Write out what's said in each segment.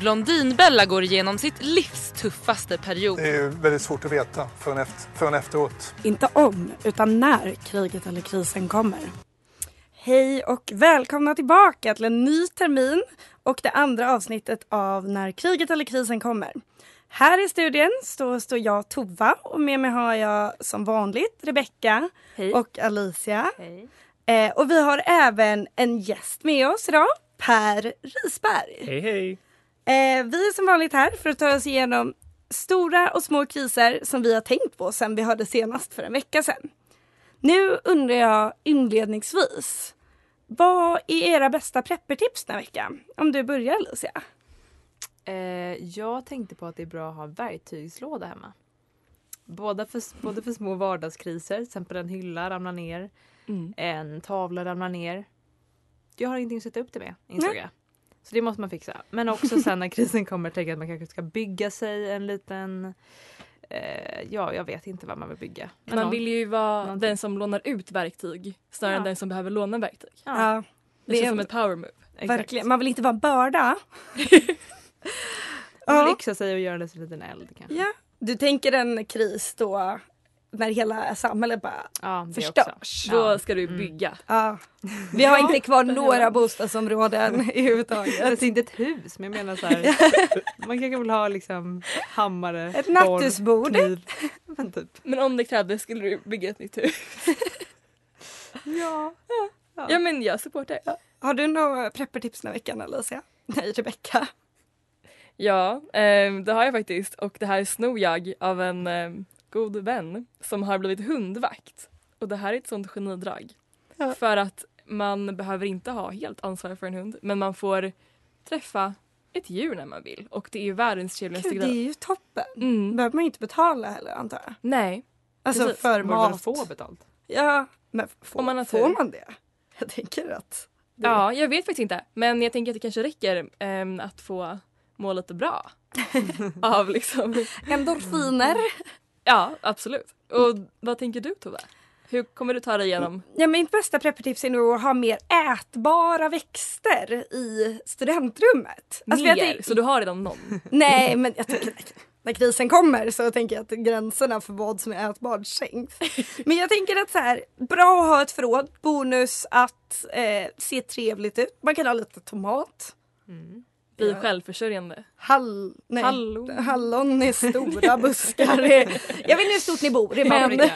Blondinbella går igenom sitt livs tuffaste period. Det är väldigt svårt att veta förrän, efter, förrän efteråt. Inte om, utan när kriget eller krisen kommer. Hej och välkomna tillbaka till en ny termin och det andra avsnittet av När kriget eller krisen kommer. Här i studien står, står jag Tova och med mig har jag som vanligt Rebecka och Alicia. Eh, och vi har även en gäst med oss idag, Per Risberg. Hej hej! Eh, vi är som vanligt här för att ta oss igenom stora och små kriser som vi har tänkt på sen vi hörde senast för en vecka sedan. Nu undrar jag inledningsvis, vad är era bästa preppertips den här veckan? Om du börjar Alicia. Eh, jag tänkte på att det är bra att ha verktygslåda hemma. Båda för, både för små vardagskriser, till exempel en hylla ramlar ner, Mm. en tavla ramlar ner. Jag har ingenting att sätta upp det med, insåg Nej. jag. Så det måste man fixa. Men också sen när krisen kommer tänka att man kanske ska bygga sig en liten eh, ja, jag vet inte vad man vill bygga. Men man någon- vill ju vara någonting. den som lånar ut verktyg snarare Ja. än den som behöver låna verktyg. Ja, Det, det känns är som ett power move. Exakt. verkligen. Man vill inte vara en börda. Man vill Ja. yxa sig och göra det till en liten eld kanske. Ja. Du tänker en kris då när hela samhället bara Ja, förstörs. också. Då Ja. ska du Mm. bygga. Ja. Vi har inte kvar några bostadsområden överhuvudtaget. Alltså inte ett hus men jag menar så här. man kanske vill ha liksom hammare, Ett nattusbord. kniv. Men typ. Men om det krävdes skulle du bygga ett nytt hus. Ja. Ja men jag supportar. Har du några preppertips den här veckan Alicia? Nej, Rebecka. Ja, ehm, det har jag faktiskt och det här snor jag av en ehm, god vän som har blivit hundvakt. Och det här är ett sånt genidrag. Ja. För att man behöver inte ha helt ansvar för en hund men man får träffa ett djur när man vill och det är ju världens trevligaste Gud, det är grej. ju toppen. Mm. behöver man ju inte betala heller antar jag. Nej, Alltså Precis. för mat. få betalt. Ja, men får, Om man får man det? Jag tänker att... Det... ja jag vet faktiskt inte men jag tänker att det kanske räcker ehm, att få må lite bra. av liksom, Endorfiner. Ja absolut. Och vad tänker du Tove? Hur kommer du ta dig igenom? Ja, mitt bästa preppertips är nog att ha mer ätbara växter i studentrummet. Alltså, Mer, så du har redan någon? Nej, men jag tycker när krisen kommer så tänker jag att gränserna för vad som är ätbart sänks. Men jag tänker att så här, bra att ha ett förråd. Bonus att eh, se trevligt ut. Man kan ha lite tomat. Bli Ja. självförsörjande. Hall, nej, Hallon. hallon är stora buskar. jag vet inte hur stort ni bor men.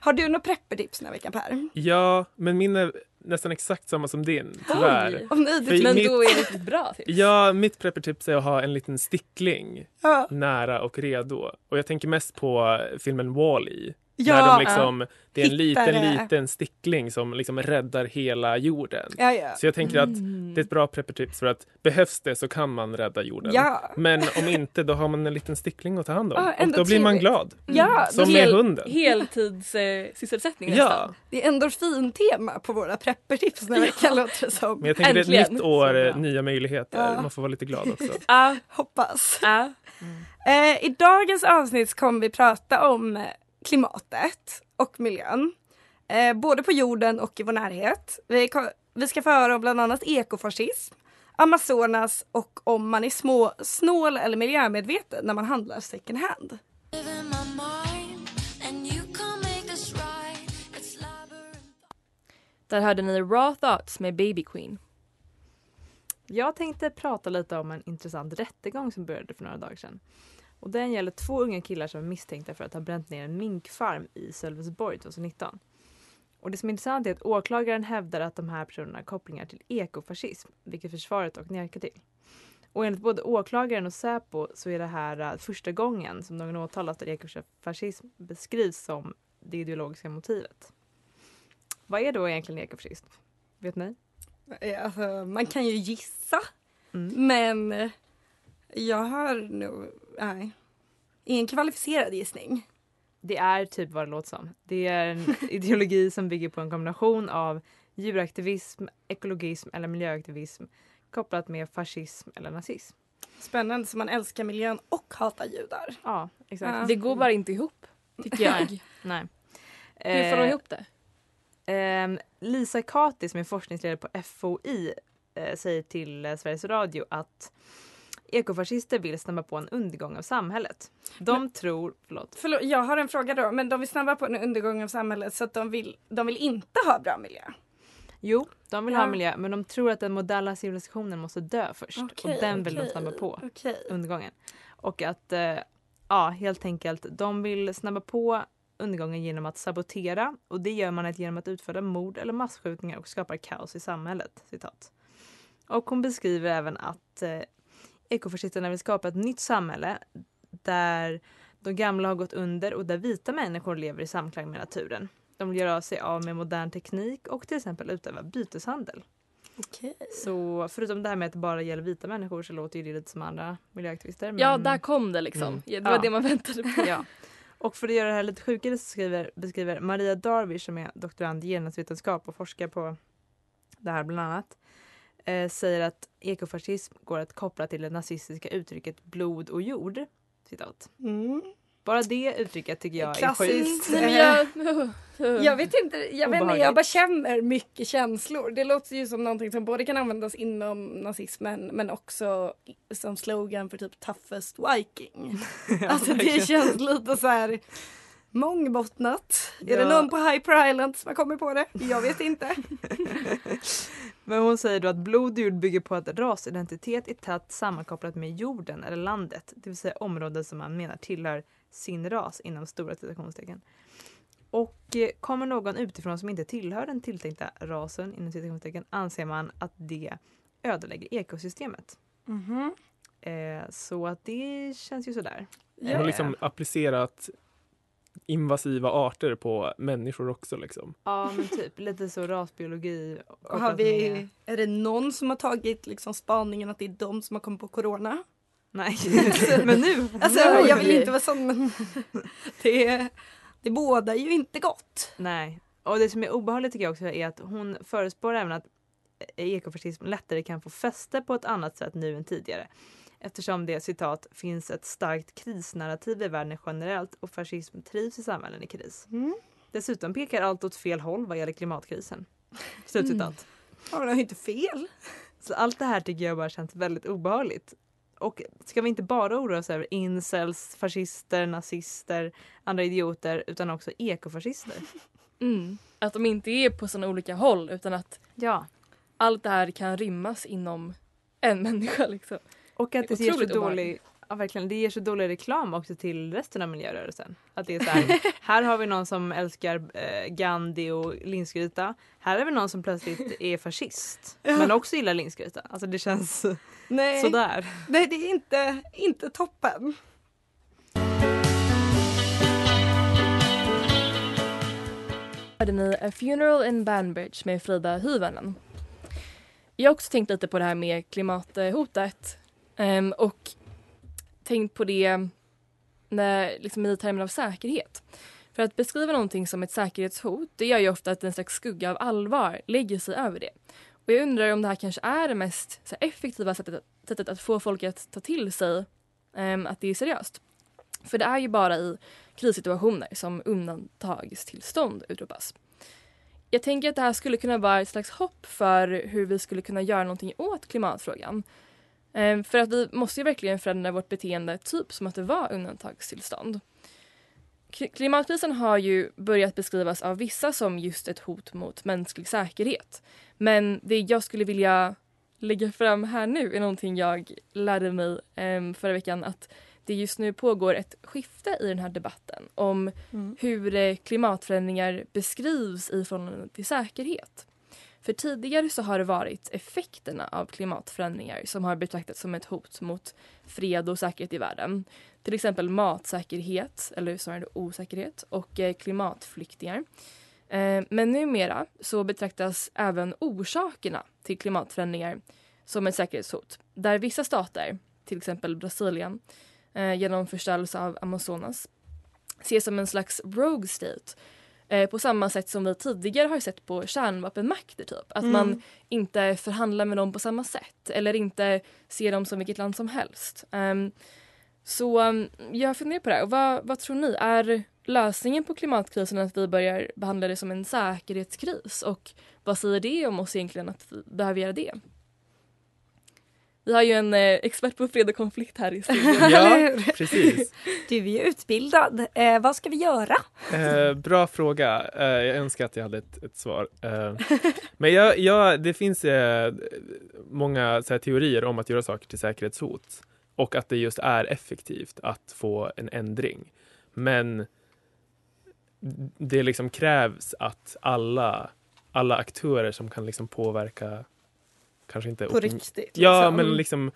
Har du några preppertips den här veckan Per? Ja, men min är nästan exakt samma som din, tyvärr. Oj. Om nej, det Men mitt- då är det riktigt bra tips. Ja, mitt preppertips är att ha en liten stickling ja. nära och redo. Och jag tänker mest på filmen Wall-E. Ja, när de liksom, det är en Hittar liten, liten stickling som liksom räddar hela jorden. ja, ja. Så jag tänker att Mm. det är ett bra preppertips för att behövs det så kan man rädda jorden. Men om inte, då har man en liten stickling att ta hand om. Ja, och då blir man glad. Ja, Som Hel- med hunden. Heltidssysselsättning eh, nästan. Det är endorfintema på våra preppertips den här veckan låter det som. men jag tänker det är ett nytt år, eh, nya möjligheter. Man får vara lite glad också. Ja, Hoppas. ja. Eh, I dagens avsnitt kommer vi prata om klimatet och miljön. Eh, både på jorden och i vår närhet. Vi, vi ska få höra om bland annat ekofascism, Amazonas och om man är små, snål eller miljömedveten när man handlar second hand. Där hörde ni Raw Thoughts med Baby Queen. Jag tänkte prata lite om en intressant rättegång som började för några dagar sedan. Och den gäller två unga killar som är misstänkta för att ha bränt ner en minkfarm i Sölvesborg 2019. Och det som är intressant är att åklagaren hävdar att de här personerna har kopplingar till ekofascism, vilket försvaret dock nekar till. Och enligt både åklagaren och Säpo så är det här äh, första gången som någon åtalas där ekofascism beskrivs som det ideologiska motivet. Vad är då egentligen ekofascism? Vet ni? Eh, Alltså, man kan ju gissa, Mm. men eh, jag har nog, nej, ingen kvalificerad gissning. Det är typ vad det låter som. Det är en ideologi som bygger på en kombination av djuraktivism, ekologism eller miljöaktivism kopplat med fascism eller nazism. Spännande, så man älskar miljön och hatar judar. Ja, exakt. Ja. Det går bara inte ihop, tycker jag. Nej. Hur får de Eh, ihop det? ehm, Lisa Kati som är forskningsledare på FOI eh, säger till Sveriges Radio att ekofascister vill snabba på en undergång av samhället. De tror, förlåt, Förlåt, jag har en fråga då, men de vill snabba på en undergång av samhället så att de vill, de vill inte ha bra miljö. Jo, de vill Ja. ha miljö men de tror att den moderna civilisationen måste dö först. Okej, och den vill de okej, snabba på. okej. Undergången. Och att, eh, ja helt enkelt, de vill snabba på undergången genom att sabotera och det gör man genom att utföra mord eller masskjutningar och skapar kaos i samhället. Citat. Och hon beskriver även att eh, ekofascisterna vill skapa ett nytt samhälle där de gamla har gått under och där vita människor lever i samklang med naturen. De vill göra sig av med modern teknik och till exempel utöva byteshandel. Okej. Så förutom det här med att det bara gäller vita människor så låter det lite som andra miljöaktivister. Ja, men- där kom det liksom. Mm. Ja, det var Ja. det man väntade på. Ja. Och för att göra det här lite sjukare så skriver, beskriver Maria Darvish som är doktorand i genusvetenskap och forskar på det här bland annat eh, säger att ekofascism går att koppla till det nazistiska uttrycket blod och jord. Citat. Mm. Bara det uttrycket tycker jag är Klassiskt. sjukt. Nej, men jag- Jag vet inte, jag, vet inte, jag bara känner mycket känslor. Det låter ju som någonting som både kan användas inom nazismen men också som slogan för typ toughest viking. alltså det känns lite så här mångbottnat. Är det Ja. någon på Hyper Island som har kommit på det? Jag vet inte. Men hon säger då att blod och jord bygger på att rasidentitet är tätt sammankopplat med jorden eller landet, det vill säga områden som man menar tillhör sin ras inom stora citationstecken. Och eh, kommer någon utifrån som inte tillhör den tilltänkta rasen inom citationstecken anser man att det ödelägger ekosystemet. Mhm. Eh, så att det känns ju sådär. Hon har liksom applicerat invasiva arter på människor också liksom. Ja men typ lite så rasbiologi. Har vi, med- är det någon som har tagit liksom spaningen att det är de som har kommit på corona? Nej, men nu. Alltså jag vill inte vara sån men det, det bådar ju inte gott. Nej. Och det som är obehagligt tycker jag också är att hon förespår även att ekofascism lättare kan få fäste på ett annat sätt nu än tidigare. Eftersom det citat finns ett starkt krisnarrativ i världen generellt och fascism trivs i samhällen i kris. Mm. Dessutom pekar allt åt fel håll vad gäller klimatkrisen. Slutcitat. Ja, men har ju inte fel. Så allt det här tycker jag bara känns väldigt obehagligt. Och ska vi inte bara oroa oss över incels, fascister, nazister, andra idioter utan också ekofascister? Mm. Att de inte är på sådana olika håll utan att ja. allt det här kan rymmas inom en människa. Liksom. Och att Det det, är ger så dålig, ja, verkligen, det ger så dålig reklam också till resten av miljörörelsen. Att det är så här, här har vi någon som älskar eh, Gandhi och linsgryta. Här har vi någon som plötsligt är fascist Ja. men också gillar linsgryta. Alltså det känns Nej. sådär. Nej, det är inte, inte toppen. hörde ni A Funeral in Banbridge med Frida Hyvönen. Jag har också tänkt lite på det här med klimathotet Um, och tänkt på det när, liksom i termer av säkerhet. För att beskriva någonting som ett säkerhetshot det gör ju ofta att en slags skugga av allvar lägger sig över det. Och jag undrar om det här kanske är det mest så här, effektiva sättet, sättet att få folk att ta till sig um, att det är seriöst. För det är ju bara i krissituationer som undantagstillstånd utropas. jag tänker att det här skulle kunna vara ett slags hopp för hur vi skulle kunna göra någonting åt klimatfrågan. Eh, för att vi måste ju verkligen förändra vårt beteende typ som att det var undantagstillstånd. Klimatkrisen har ju börjat beskrivas av vissa som just ett hot mot mänsklig säkerhet. Men det jag skulle vilja lägga fram här nu är någonting jag lärde mig eh, förra veckan att det just nu pågår ett skifte i den här debatten om Mm. hur eh, klimatförändringar beskrivs i förhållande till säkerhet. För tidigare så har det varit effekterna av klimatförändringar som har betraktats som ett hot mot fred och säkerhet i världen. Till exempel matsäkerhet, eller snarare osäkerhet, och eh, klimatflyktingar. Eh, men numera så betraktas även orsakerna till klimatförändringar som ett säkerhetshot. Där vissa stater, till exempel Brasilien, eh, genom förstörelse av Amazonas ses som en slags rogue state på samma sätt som vi tidigare har sett på kärnvapenmakter. Typ. Att Mm. man inte förhandlar med dem på samma sätt eller inte ser dem som vilket land som helst. Ehm, så um, jag funderar på det här. Och vad, vad tror ni? Är lösningen på klimatkrisen att vi börjar behandla det som en säkerhetskris? Och vad säger det om oss egentligen att vi behöver göra det? Vi har ju en eh, expert på fred och konflikt här i studion. Ja, precis. Du är ju utbildad. Eh, vad ska vi göra? Eh, bra fråga. Eh, jag önskar att jag hade ett, ett svar. Eh, men jag, jag, det finns eh, många så här, teorier om att göra saker till säkerhetshot och att det just är effektivt att få en ändring. Men det liksom krävs att alla, alla aktörer som kan liksom påverka kanske inte På opin- riktigt, Ja, liksom. men liksom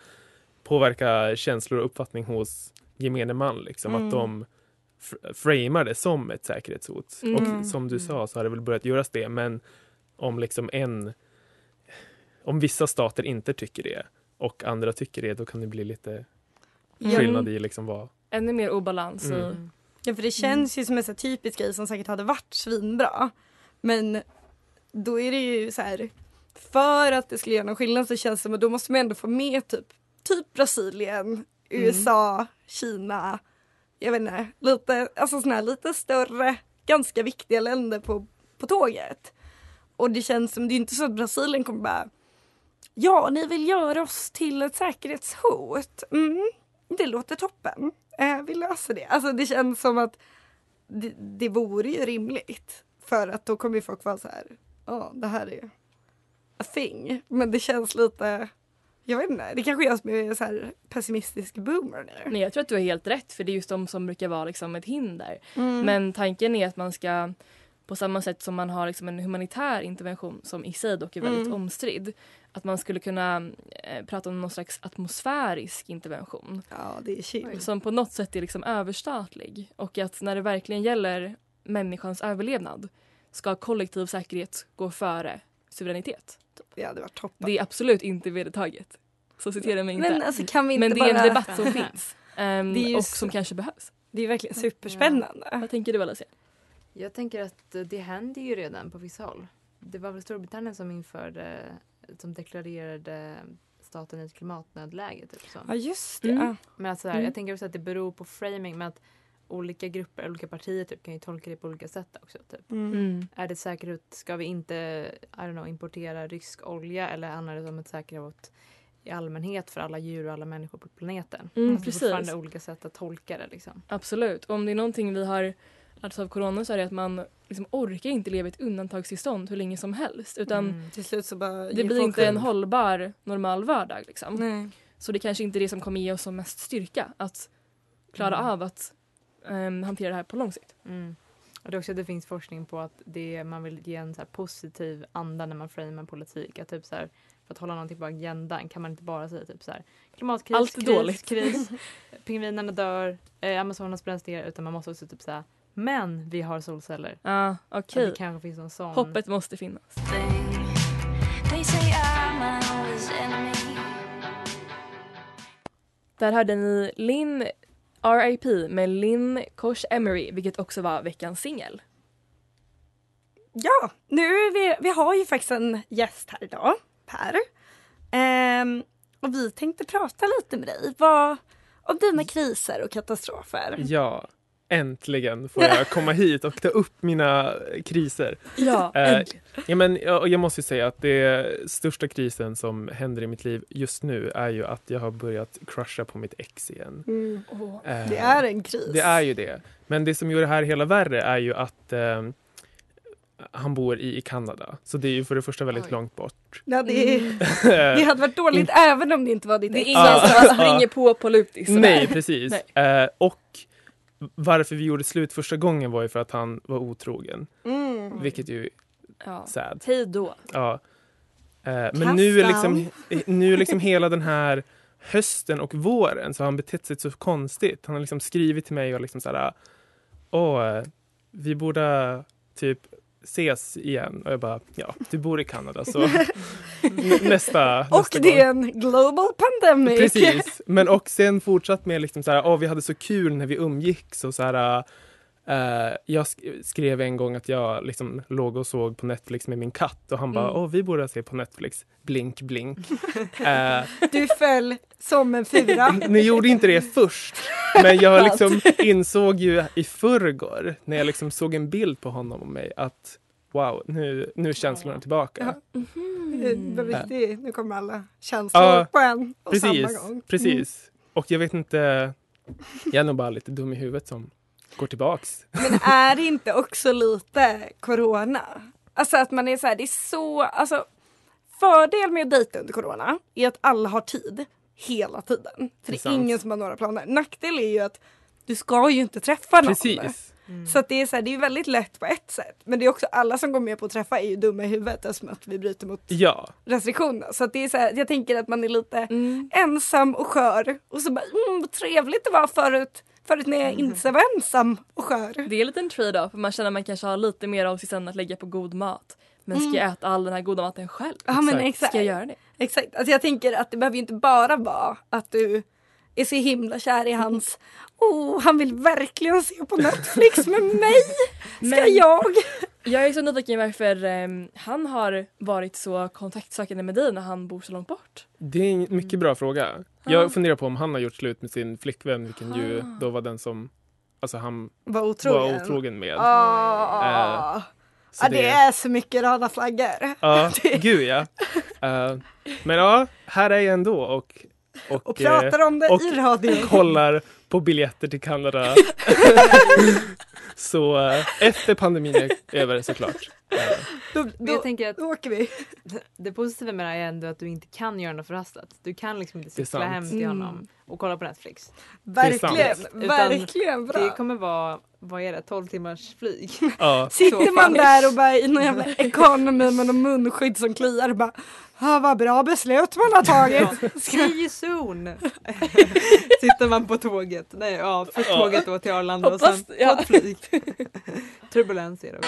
påverka känslor och uppfattning hos gemene man. Liksom, Mm. Att de fr- framar det som ett säkerhetshot. Mm. Och som du sa så har det väl börjat göras det. Men om liksom en... Om vissa stater inte tycker det och andra tycker det, då kan det bli lite Ja. skillnad i liksom vad... Ännu mer obalans i... Mm. Ja för det känns ju som en så typisk grej som säkert hade varit svinbra. Men då är det ju så här för att det skulle göra någon skillnad så känns det som att då måste man ändå få med typ, typ Brasilien, USA, Kina, jag vet inte, lite, alltså såna här lite större, ganska viktiga länder på, på tåget. Och det känns som, det är inte så att Brasilien kommer bara Ja, ni vill göra oss till ett säkerhetshot. Mm, det låter toppen. Eh, vi löser det. Alltså det känns som att det, det vore ju rimligt. För att då kommer ju folk vara så här, ja det här är thing. Men det känns lite, jag vet inte, det kanske jag som är så här pessimistisk boomer nu. Nej, jag tror att du har helt rätt för det är just de som brukar vara liksom ett hinder. Mm. Men tanken är att man ska på samma sätt som man har liksom en humanitär intervention som i sig dock är väldigt Mm. omstridd. Att man skulle kunna eh, prata om någon slags atmosfärisk intervention. Ja, det är chill. Som på något sätt är liksom överstatlig. Och att när det verkligen gäller människans överlevnad ska kollektiv säkerhet gå före suveränitet. Det hade varit toppen. Det är absolut inte vedertaget. Så citera mig inte. Men alltså kan vi inte Men det är en bara- debatt som finns. Ehm, Det är ju och som kanske behövs. Det är verkligen superspännande. Vad tänker du Alicia? Jag tänker att det händer ju redan på vissa håll. Det var väl Storbritannien som införde, som deklarerade staten i ett klimatnödläge. Typ så. Ja just det. Mm. Men alltså, här, Mm. jag tänker också att det beror på framing. Men att olika grupper, olika partier typ, kan ju tolka det på olika sätt också. Typ. Mm. Är det säkert, ska vi inte I don't know, importera rysk olja eller använda det som ett säkerhet i allmänhet för alla djur och alla människor på planeten? Mm, alltså precis. fortfarande olika sätt att tolka det. Liksom. Absolut. Och om det är någonting vi har oss av corona så är det att man liksom orkar inte leva i ett undantagstillstånd hur länge som helst. Utan Mm. Till slut så bara det blir inte en hållbar normal vardag. Liksom. Nej. Så det kanske inte är det som kommer ge oss som mest styrka att klara Mm. av att hantera det här på lång sikt. Mm. Och det också det finns forskning på att det, man vill ge en så här positiv anda när man framar politik. Att typ så här, för att hålla någonting på agendan kan man inte bara säga typ så här klimatkris, Allt kris, dåligt. kris, pingvinerna dör, eh, Amazonas bränns ner utan man måste också typ säga men vi har solceller. Ja, Att okej. Det kanske finns någon sån. Hoppet måste finnas. Där hörde ni Linn R.I.P. med Linn Kosh Emery, vilket också var veckans singel. Ja, nu är vi, vi har ju faktiskt en gäst här idag, Per. Ehm, och vi tänkte prata lite med dig vad, om dina kriser och katastrofer. Ja, äntligen får jag komma hit och ta upp mina kriser. Ja, Eh, äntligen. ja, men, jag, jag måste ju säga att det största krisen som händer i mitt liv just nu är ju att jag har börjat crusha på mitt ex igen. Mm. Eh, Det är en kris. Det är ju det. Men det som gör det här hela värre är ju att eh, han bor i, i Kanada. Så det är ju för det första väldigt långt bort. Ja, det, Mm. det hade varit dåligt även om det inte var ditt Det är ex. ingen som ringer på på lutis. sådär. Nej, precis. Nej. Eh, och varför vi gjorde slut första gången var ju för att han var otrogen. Mm. Vilket ju Ja. sad. Hej då. Ja. Eh, men nu är, liksom, nu är liksom hela den här hösten och våren så har han betett sig så konstigt. Han har liksom skrivit till mig och liksom så här, åh, vi borde typ ses igen. Och jag bara, ja, du bor i Kanada så nästa, Och nästa det är en global pandemic. Precis, men och sen fortsatt med liksom så här, åh, vi hade så kul när vi umgicks och så här, eh, jag sk- skrev en gång att jag liksom låg och såg på Netflix med min katt och han bara, Mm. åh, vi borde se på Netflix, blink blink. Eh, Du föll som en fura. ni gjorde inte det först, men jag liksom insåg ju i förrgår när jag liksom såg en bild på honom och mig att wow, nu, nu är känslorna tillbaka. Det är viktigt. Nu kommer alla känslor Ja, på en och precis, samma gång. Mm. Precis. Och jag vet inte, jag är nog bara lite dum i huvudet som går tillbaks. Men är det inte också lite corona? Alltså att man är så här, det är så, alltså fördel med att dejta under corona är att alla har tid hela tiden. För Det det är är, sant. ingen som har några planer. Nackdel är ju att du ska ju inte träffa någon. Precis. Så att det är så här, det är väldigt lätt på ett sätt. Men det är också alla som går med på att träffa är ju dumma i huvudet eftersom att vi bryter mot Ja, restriktionerna. Så det är så här, jag tänker att man är lite Mm. ensam och skör. Och så bara, mm, vad trevligt det var förut. Förut när jag inte var ensam och skör. Det är en liten trade-off. Man känner att man kanske har lite mer av sig sen att lägga på god mat. Men ska Mm. jag äta all den här goda maten själv? Ja men exakt. Ska jag göra det? Exakt. Alltså jag tänker att det behöver ju inte bara vara att du är så himla kär i hans Oh, han vill verkligen se på Netflix med mig! Ska Men- jag? Jag är så nyfiken varför ehm, han har varit så kontaktsökande med dig när han bor så långt bort. det är en mycket bra fråga. Ja. Jag funderar på om han har gjort slut med sin flickvän, vilken ju Ah. då var den som alltså han Var otrogen. var otrogen med. Ah. Så ja, det är så mycket röda flaggor. Ja, Det- gud ja. Eh, men ja, här är jag ändå och, och, Och pratar eh, om det och i radio. kollar på biljetter till Kanada. Så eh, efter pandemin är över såklart. Eh, Då, Men jag tänker att då åker vi. det positiva med det här är ändå att du inte kan göra något förhastat. Du kan liksom inte cykla hem till Mm. honom och kolla på Netflix. Verkligen, verkligen bra. Det kommer vara, vad är det, 12 timmars flyg. ja. Sitter man där och bara i någon jävla ekonomi med någon munskydd som kliar och bara ah, vad bra beslut man har tagit. See you soon! Sitter man på tåget. Nej, ja, först tåget då till Arlanda och Hoppas- sen ja. på ett flyg. Turbulens är det.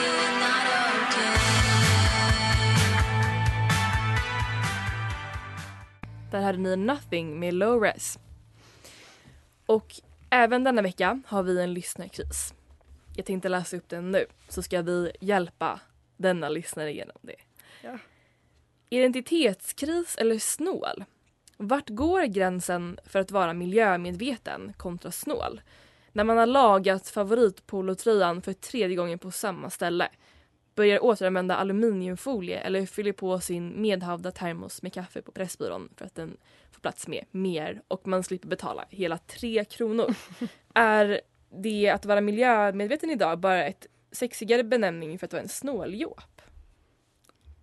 Där hade ni Nothing med Low Res. Och även denna vecka har vi en lyssnarkris. Jag tänkte läsa upp den nu så ska vi hjälpa denna lyssnare igenom det. Ja. Identitetskris eller snål? Vart går gränsen för att vara miljömedveten kontra snål? När man har lagat favoritpolotröjan för tredje gången på samma ställe börjar återanvända aluminiumfolie eller fyller på sin medhavda termos med kaffe på Pressbyrån för att den får plats med mer och man slipper betala hela tre kronor. är det att vara miljömedveten idag bara ett sexigare benämning för att vara en snåljåp?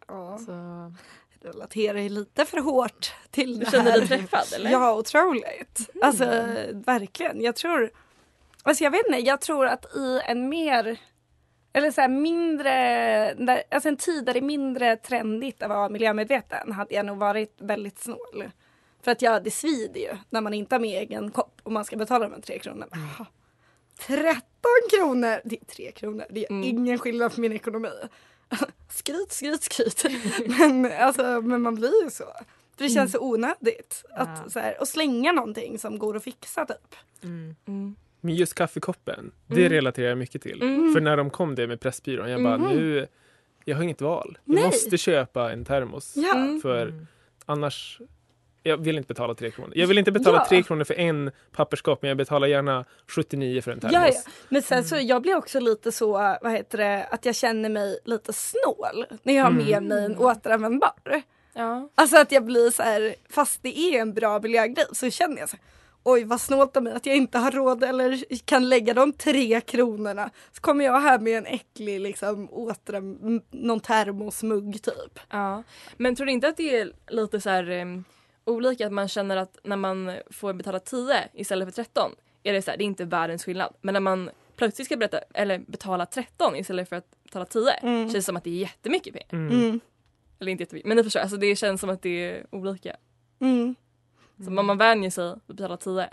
Ja, Så, relaterar ju lite för hårt till Du det känner här. dig träffad eller? Ja, otroligt. Alltså verkligen. Jag tror, alltså jag vet inte, jag tror att i en mer, eller så här mindre, alltså en tid där det är mindre trendigt att vara miljömedveten hade jag nog varit väldigt snål. För att ja, det svider ju när man inte har med egen kopp och man ska betala de här tre kronorna. Aha. 13 kronor! Det är tre kronor, det är Mm. ingen skillnad för min ekonomi. skryt, skryt, skryt. men, alltså, men man blir ju så. För det känns så onödigt att Ja. så här, och slänga någonting som går att fixa typ. mm. Mm. Men just kaffekoppen, det Mm. relaterar jag mycket till. Mm. För när de kom det med Pressbyrån, jag bara nu, jag har inget val. Jag Nej. måste köpa en termos. Ja. Mm. För Mm. annars Jag vill inte betala tre kronor. Jag vill inte betala Ja. tre kronor för en papperskopp men jag betalar gärna 79 för en termos. Ja, ja. Men sen så jag blir också lite så, vad heter det, att jag känner mig lite snål när jag har med Mm. mig en återanvändbar. Ja. Alltså att jag blir så här, fast det är en bra miljögrej så känner jag så här, oj vad snålt av mig att jag inte har råd eller kan lägga de tre kronorna. Så kommer jag här med en äcklig liksom återan, någon termosmugg typ. Ja, men tror du inte att det är lite så här olika att man känner att när man får betala 10 istället för 13 är det så här, det är inte världens skillnad. Men när man plötsligt ska berätta, eller betala 13 istället för att betala 10 Mm. känns det som att det är jättemycket pengar. Mm. Mm. Eller inte jättemycket, men ni förstår, alltså det känns som att det är olika. Mm. Så om man vänjer sig att betala 10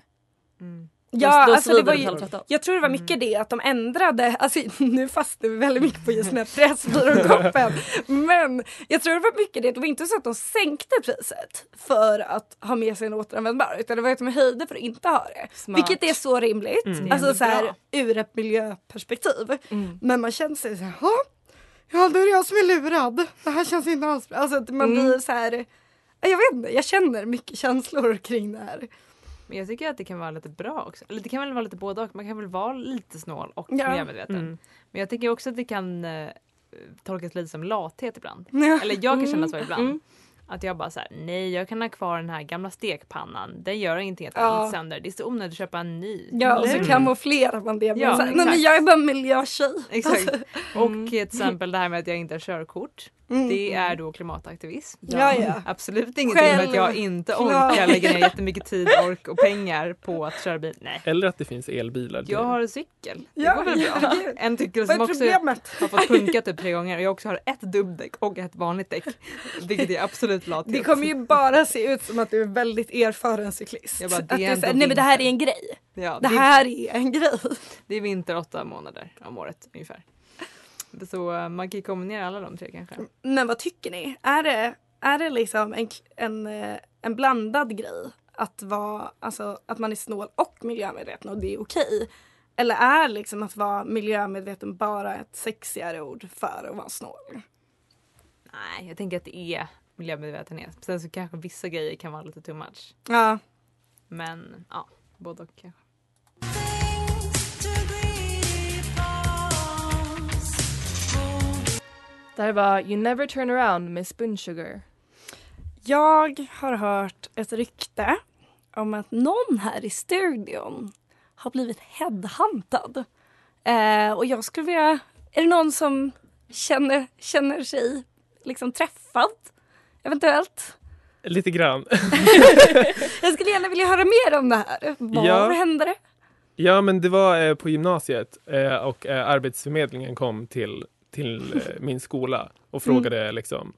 Ja, då alltså det var ju, betala 13. jag tror det var mycket det att de ändrade, alltså nu fastnar vi väldigt mycket på just den här Pressbyrån-koppen. Men jag tror det var mycket det, det var inte så att de sänkte priset för att ha med sig en återanvändbar utan det var att de höjde för att inte ha det. Smart. Vilket är så rimligt, Mm. Alltså ändå så här, ur ett miljöperspektiv. Mm. Men man känner sig så här, "Ja, då är det jag som är lurad. Det här känns inte alls bra. Alltså man Mm. blir så här, jag vet inte, jag känner mycket känslor kring det här. Men jag tycker att det kan vara lite bra också. Eller det kan väl vara lite både och. Man kan väl vara lite snål och Ja. miljömedveten. Mm. Men jag tycker också att det kan eh, tolkas lite som lathet ibland. Ja. Eller jag kan känna Mm. så ibland. Mm. Att jag bara så här, nej jag kan ha kvar den här gamla stekpannan. Den gör ingenting att den Ja. sönder. Det är så onödigt att köpa en ny. Ja, och så hur? kamouflerar man det med Ja, så här, nej men jag är bara miljötjej. Exakt. Alltså, Och Mm. till exempel det här med att jag inte har körkort. Mm. Det är då klimataktivism. Ja, ja. Absolut ingenting med att jag Själv- inte orkar lägga ner jättemycket tid, ork och pengar på att köra bil. Nej. Eller att det finns elbilar. Jag har en cykel. Det Ja, går väl bra. herregud. En cykel som också problemet? har fått funka typ tre gånger och jag också har ett dubbdäck och ett vanligt däck. Vilket är absolut lathet. Det kommer ju bara se ut som att du är väldigt erfaren cyklist. Jag bara, det att är här, ändå nej men det här är en grej. ja, Det det, här är en grej. det är vinter åtta månader om året ungefär. Så eh, man kan kombinera alla de tre kanske. Men vad tycker ni? Är det, är det liksom en, en, eh, en blandad grej? Att, vara, alltså, att man är snål och miljömedveten och det är okej? Eller är liksom att vara miljömedveten bara ett sexigare ord för att vara snål? Nej, jag tänker att det är miljömedvetenhet. Sen så kanske vissa grejer kan vara lite too much. Ja. Men ja, både och kanske. Det här var You Never Turn Around med Spoon Sugar. Jag har hört ett rykte om att någon här i studion har blivit headhuntad. Eh, och jag skulle vilja, är det någon som känner, känner sig liksom träffad? Eventuellt? Lite grann. Jag skulle gärna vilja höra mer om det här. Var Ja. hände det? Ja, men det var eh, på gymnasiet eh, och eh, Arbetsförmedlingen kom till, till eh, min skola och Mm. frågade liksom,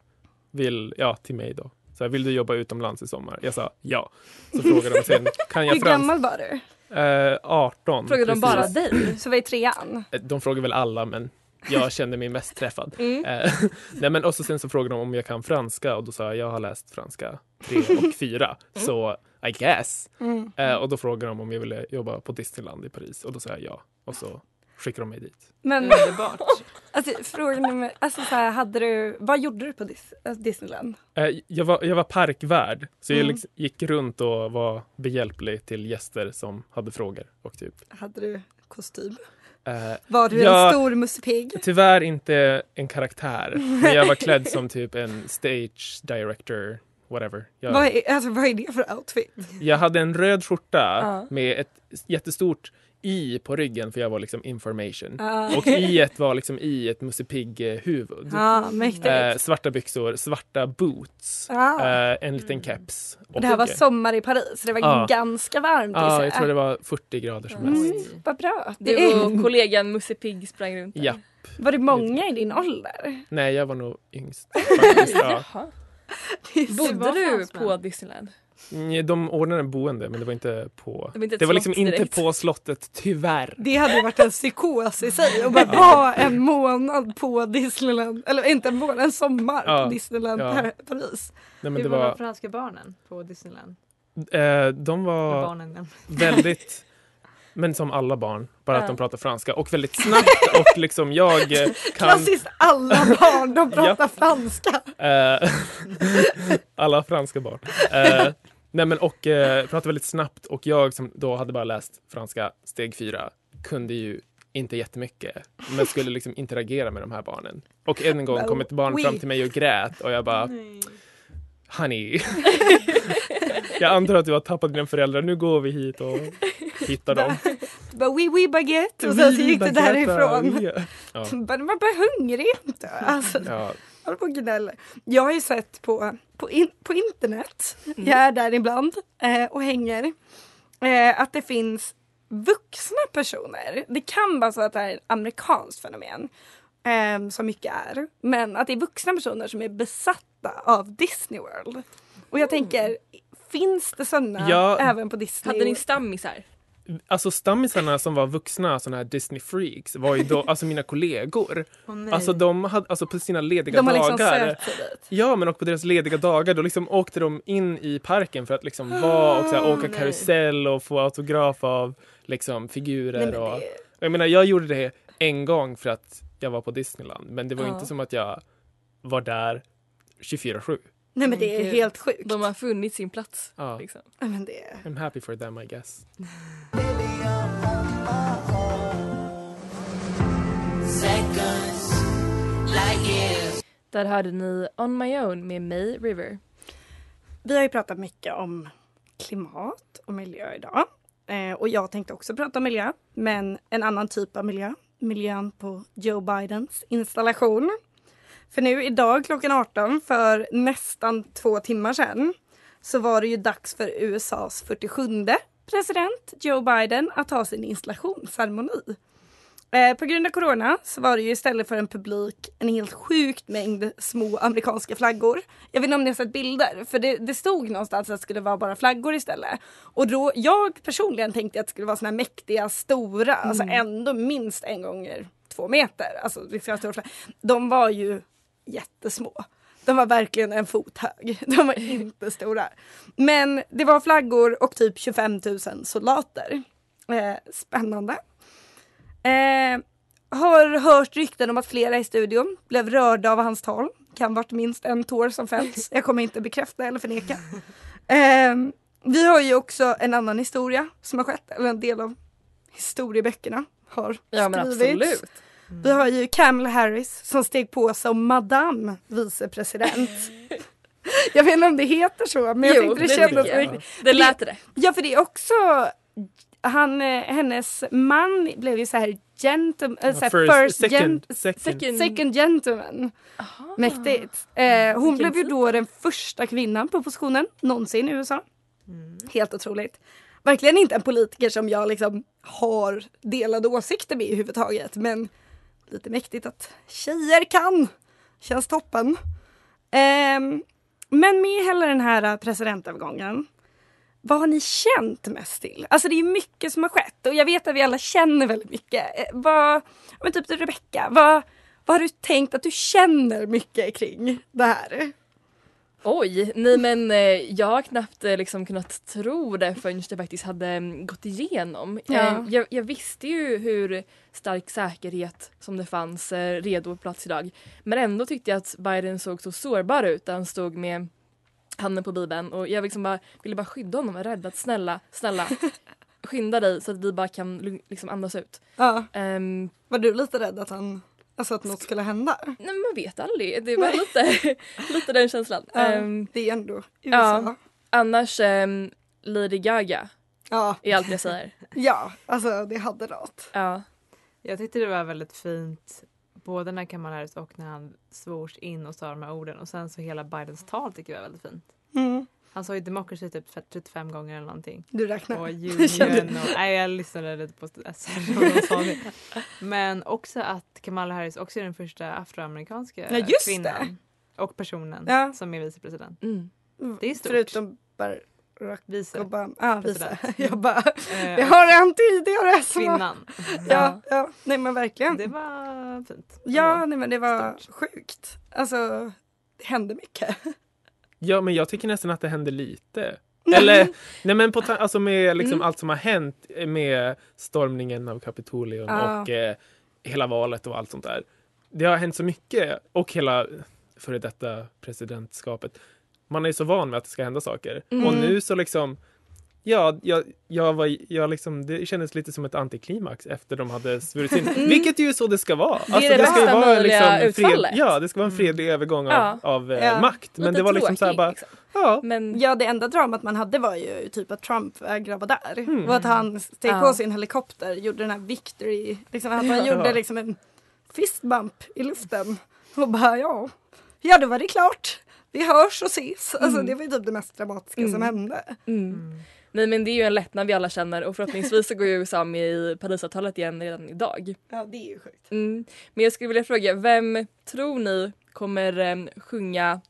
vill, ja till mig då. Så här, vill du jobba utomlands i sommar? Jag sa ja. Så frågade de sen, kan jag Hur franska? gammal var du? Eh, 18. Frågade de precis. bara dig? Så var i trean? Eh, De frågar väl alla, men jag kände mig mest träffad. Mm. Eh, nej, men och så sen så frågade de om jag kan franska och då sa jag jag har läst franska 3 och 4. Så I guess. Mm. Eh, och då frågade de om jag ville jobba på Disneyland i Paris och då sa jag ja. Och så skickade de mig dit. Men Underbart. alltså, frågan är, med- alltså, så här, hade du, vad gjorde du på Dis- alltså, Disneyland? Eh, jag, var, jag var parkvärd, så jag Mm. liksom gick runt och var behjälplig till gäster som hade frågor. Och typ, Hade du kostym? eh, Var du Ja. en stor mussepigg? Tyvärr inte en karaktär, men jag var klädd som typ en stage director, whatever. Jag, Vad, är, alltså, vad är det för outfit? jag hade en röd skjorta Ja. med ett jättestort i på ryggen för jag var liksom information. Ja. Och i var liksom i ett Musse Pigg-huvud. Ja, mäktigt. Eh, svarta byxor, svarta boots, Ja. eh, en liten keps. Och det här var sommar i Paris, det var Ja. ganska varmt Ja, gissar jag tror det var 40 grader som Mm, mest. vad bra. Du och kollegan Musse Pigg sprang runt där. Ja. var det många i din ålder? Nej, jag var nog yngst. Faktiskt, Bodde du på Disneyland? De ordnade en boende, men det var inte på... Det var inte det var liksom slott inte direkt. på slottet, tyvärr. Det hade ju varit en psykos i sig att bara vara en månad på Disneyland, eller inte en månad, en sommar Ja, på Disneyland ja. Par- Paris. Nej, men Hur det var de var, franska barnen på Disneyland? eh, de var barnen? väldigt, men som alla barn, bara att de pratar franska och väldigt snabbt och liksom jag eh, kan... Klassiskt alla barn, de pratar franska. Eh, alla franska barn. Eh, Nej men och eh, pratade väldigt snabbt och jag som då hade bara läst franska steg fyra kunde ju inte jättemycket men skulle liksom interagera med de här barnen. Och en gång kom ett barn Oui. fram till mig och grät och jag bara Honey. jag antar att du har tappat dina föräldrar. Nu går vi hit och hittar dem. Bara oui oui baguette och sen så gick det därifrån. Ja. Bara, Man blir hungrig inte. Alltså, Ja. håller på och gnäller. Jag har ju sett på, på, in, på internet, Mm. jag är där ibland eh, och hänger, eh, att det finns vuxna personer. Det kan vara så att det är ett amerikanskt fenomen. Eh, som mycket är. Men att det är vuxna personer som är besatta av Disney World. Och jag tänker, finns det sådana Ja. även på Disney? Hade ni stammisar? Alltså stammisarna som var vuxna såna här Disney freaks var ju då, alltså mina kollegor. Nej. alltså de hade, alltså på sina lediga De liksom dagar. dit. Ja men och på deras lediga dagar då liksom åkte de in i parken för att liksom vara och så här, åka nej. karusell och få autograf av liksom figurer Nej, men och. det- Jag menar jag gjorde det en gång för att jag var på Disneyland men det var Ja. inte som att jag var där 24-7. Nej men det är helt sjukt. De har funnit sin plats. Ja. Liksom. Ja, men det är... I'm happy for them I guess. Där hörde ni On My Own med May River. Vi har ju pratat mycket om klimat och miljö idag. Eh, och jag tänkte också prata om miljö, men en annan typ av miljö. Miljön på Joe Bidens installation. För nu idag klockan 18 för nästan två timmar sedan så var det ju dags för USAs 47 president Joe Biden att ha sin installationsceremoni. Eh, på grund av corona så var det ju istället för en publik en helt sjukt mängd små amerikanska flaggor. Jag vet inte om ni har sett bilder, för det, det stod någonstans att det skulle vara bara flaggor istället. Och då, jag personligen tänkte att det skulle vara såna här mäktiga, stora, alltså ändå minst en gånger två meter. Alltså, liksom. De var ju jättesmå. De var verkligen en fot hög. De var inte stora. Men det var flaggor och typ 25 000 soldater. Eh, spännande. Eh, har hört rykten om att flera i studion blev rörda av hans tal. Kan varit minst en tår som fälls. Jag kommer inte bekräfta eller förneka. Eh, vi har ju också en annan historia som har skett, eller en del av historieböckerna har Ja men skrivits. Vi har ju Kamala Harris som steg på som Madame vicepresident. jag vet inte om det heter så men jag Jo, tänkte det, det kändes jag. riktigt. Det lät det. Ja för det är också han, eh, hennes man blev ju så här gentleman, äh, så här First- first, second- gen- second. second, gentleman. Mäktigt. Eh, hon blev ju då den första kvinnan på positionen någonsin i USA. Helt otroligt. Verkligen inte en politiker som jag liksom har delade åsikter med i huvudtaget men lite mäktigt att tjejer kan. Känns toppen. Um, men med hela den här äh, presidentövergången vad har ni känt mest till? Alltså det är mycket som har skett och jag vet att vi alla känner väldigt mycket. Eh, vad, men typ Rebecka, vad, vad har du tänkt att du känner mycket kring det här? Oj, nej men eh, jag har knappt eh, liksom kunnat tro det förrän det faktiskt hade mm, gått igenom. Ja. Eh, jag, jag visste ju hur stark säkerhet som det fanns redo på plats idag. Men ändå tyckte jag att Biden såg så sårbar ut. Han stod med handen på bibeln och jag liksom bara, ville bara skydda honom och var rädd att snälla, snälla skynda dig så att vi bara kan liksom andas ut. Ja. Ehm, Var du lite rädd att, han, alltså att något skulle hända? nej man vet aldrig, det var lite, lite den känslan. Ja, Ehm, det är ändå USA. Ja, annars ehm, Lady Gaga Ja. är allt jag säger. Ja, alltså det hade något. Ja. Jag tyckte det var väldigt fint både när Kamala Harris och när han svors in och sa de här orden och sen så hela Bidens tal tycker jag var väldigt fint. Mm. Han sa ju democracy typ 35 gånger eller någonting. Du räknar. Och union och, nej jag lyssnade lite på SR och de sa det. Men också att Kamala Harris också är den första afroamerikanska Ja, kvinnan och personen Ja. som är vicepresident. Mm. Det är stort. Förutom Barack Vice. Obama. Ja, vice. Jag bara, Eh, jag har en tidigare. som var- Kvinnan. Ja, ja, nej men verkligen. Det var fint. Ja, nej men det var sjukt. Alltså, det hände mycket. Ja, men jag tycker nästan att det händer lite. Eller, nej men på alltså med liksom Mm. allt som har hänt med stormningen av Kapitolium Ja. och eh, hela valet och allt sånt där. Det har hänt så mycket och hela före detta presidentskapet. Man är ju så van med att det ska hända saker. Mm. Och nu så liksom Ja, jag, jag var, jag liksom, det kändes lite som ett antiklimax efter de hade svurit in. Mm. Vilket ju så det ska vara. Alltså, Det är det ska ju bästa vara möjliga fred. Ja, det ska vara en fredlig övergång av, Ja. av eh, Ja. makt. Men Lite det var liksom så bara, liksom. ja. Men Ja, det enda dramat man hade var ju typ att Trump vägrade vara där. Mm. Och att han steg Ja. på sin helikopter, gjorde den här victory, liksom att han Ja. gjorde liksom en fistbump i luften. Och bara ja, ja då var det klart. Vi hörs och ses. Alltså Mm. det var ju typ det mest dramatiska Mm. som hände. Nej men det är ju en lättnad vi alla känner och förhoppningsvis så går ju USA med i Parisavtalet igen redan idag. Ja det är ju sjukt. Mm. Men jag skulle vilja fråga, vem tror ni kommer em, sjunga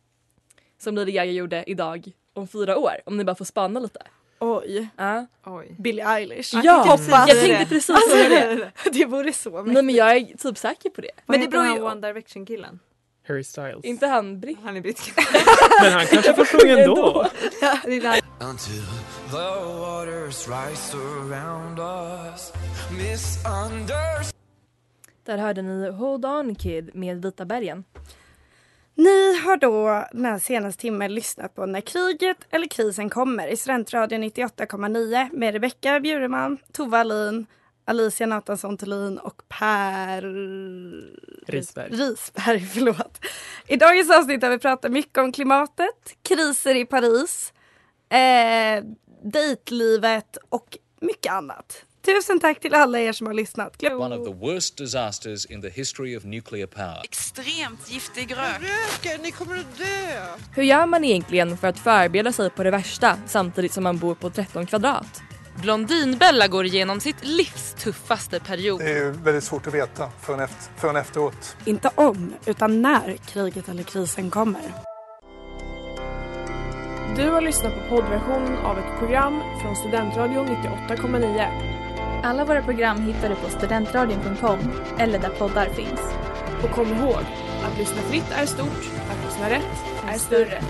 som Lady Gaga gjorde idag om fyra år? Om ni bara får spana lite. Oj, Ja, Oj. Billie Eilish. ja Hoppas. jag tänkte precis säga det. det vore så mäktigt. Nej men jag är typ säker på det. Men det beror ju- One Direction-killen. Harry Styles. Inte han britt. Han är brittisk. Men han kanske får sjunga ändå. Until the waters rise around us Där hörde ni Hold On Kid med Vita bergen. Ni har då den senaste timmen lyssnat på När kriget eller krisen kommer i Studentradion 98,9 med Rebecka Bjureman, Tove Alin, Alicia Nathansson Thulin och Per Risberg. Risberg. Förlåt. I dagens avsnitt har vi pratat mycket om klimatet, kriser i Paris, eh, dejtlivet och mycket annat. Tusen tack till alla er som har lyssnat. Glöm- One of the worst disasters in the history of nuclear power. Extremt giftig rök. Röker, ni kommer att dö. Hur gör man egentligen för att förbereda sig på det värsta samtidigt som man bor på 13 kvadrat? Blondinbella går igenom sitt livs tuffaste period. Det är ju väldigt svårt att veta förrän, efter, förrän efteråt. Inte om, utan när kriget eller krisen kommer. Du har lyssnat på poddversionen av ett program från Studentradion 98,9. Alla våra program hittar du på studentradion.com eller där poddar finns. Och kom ihåg, att lyssna fritt är stort, att lyssna rätt är större.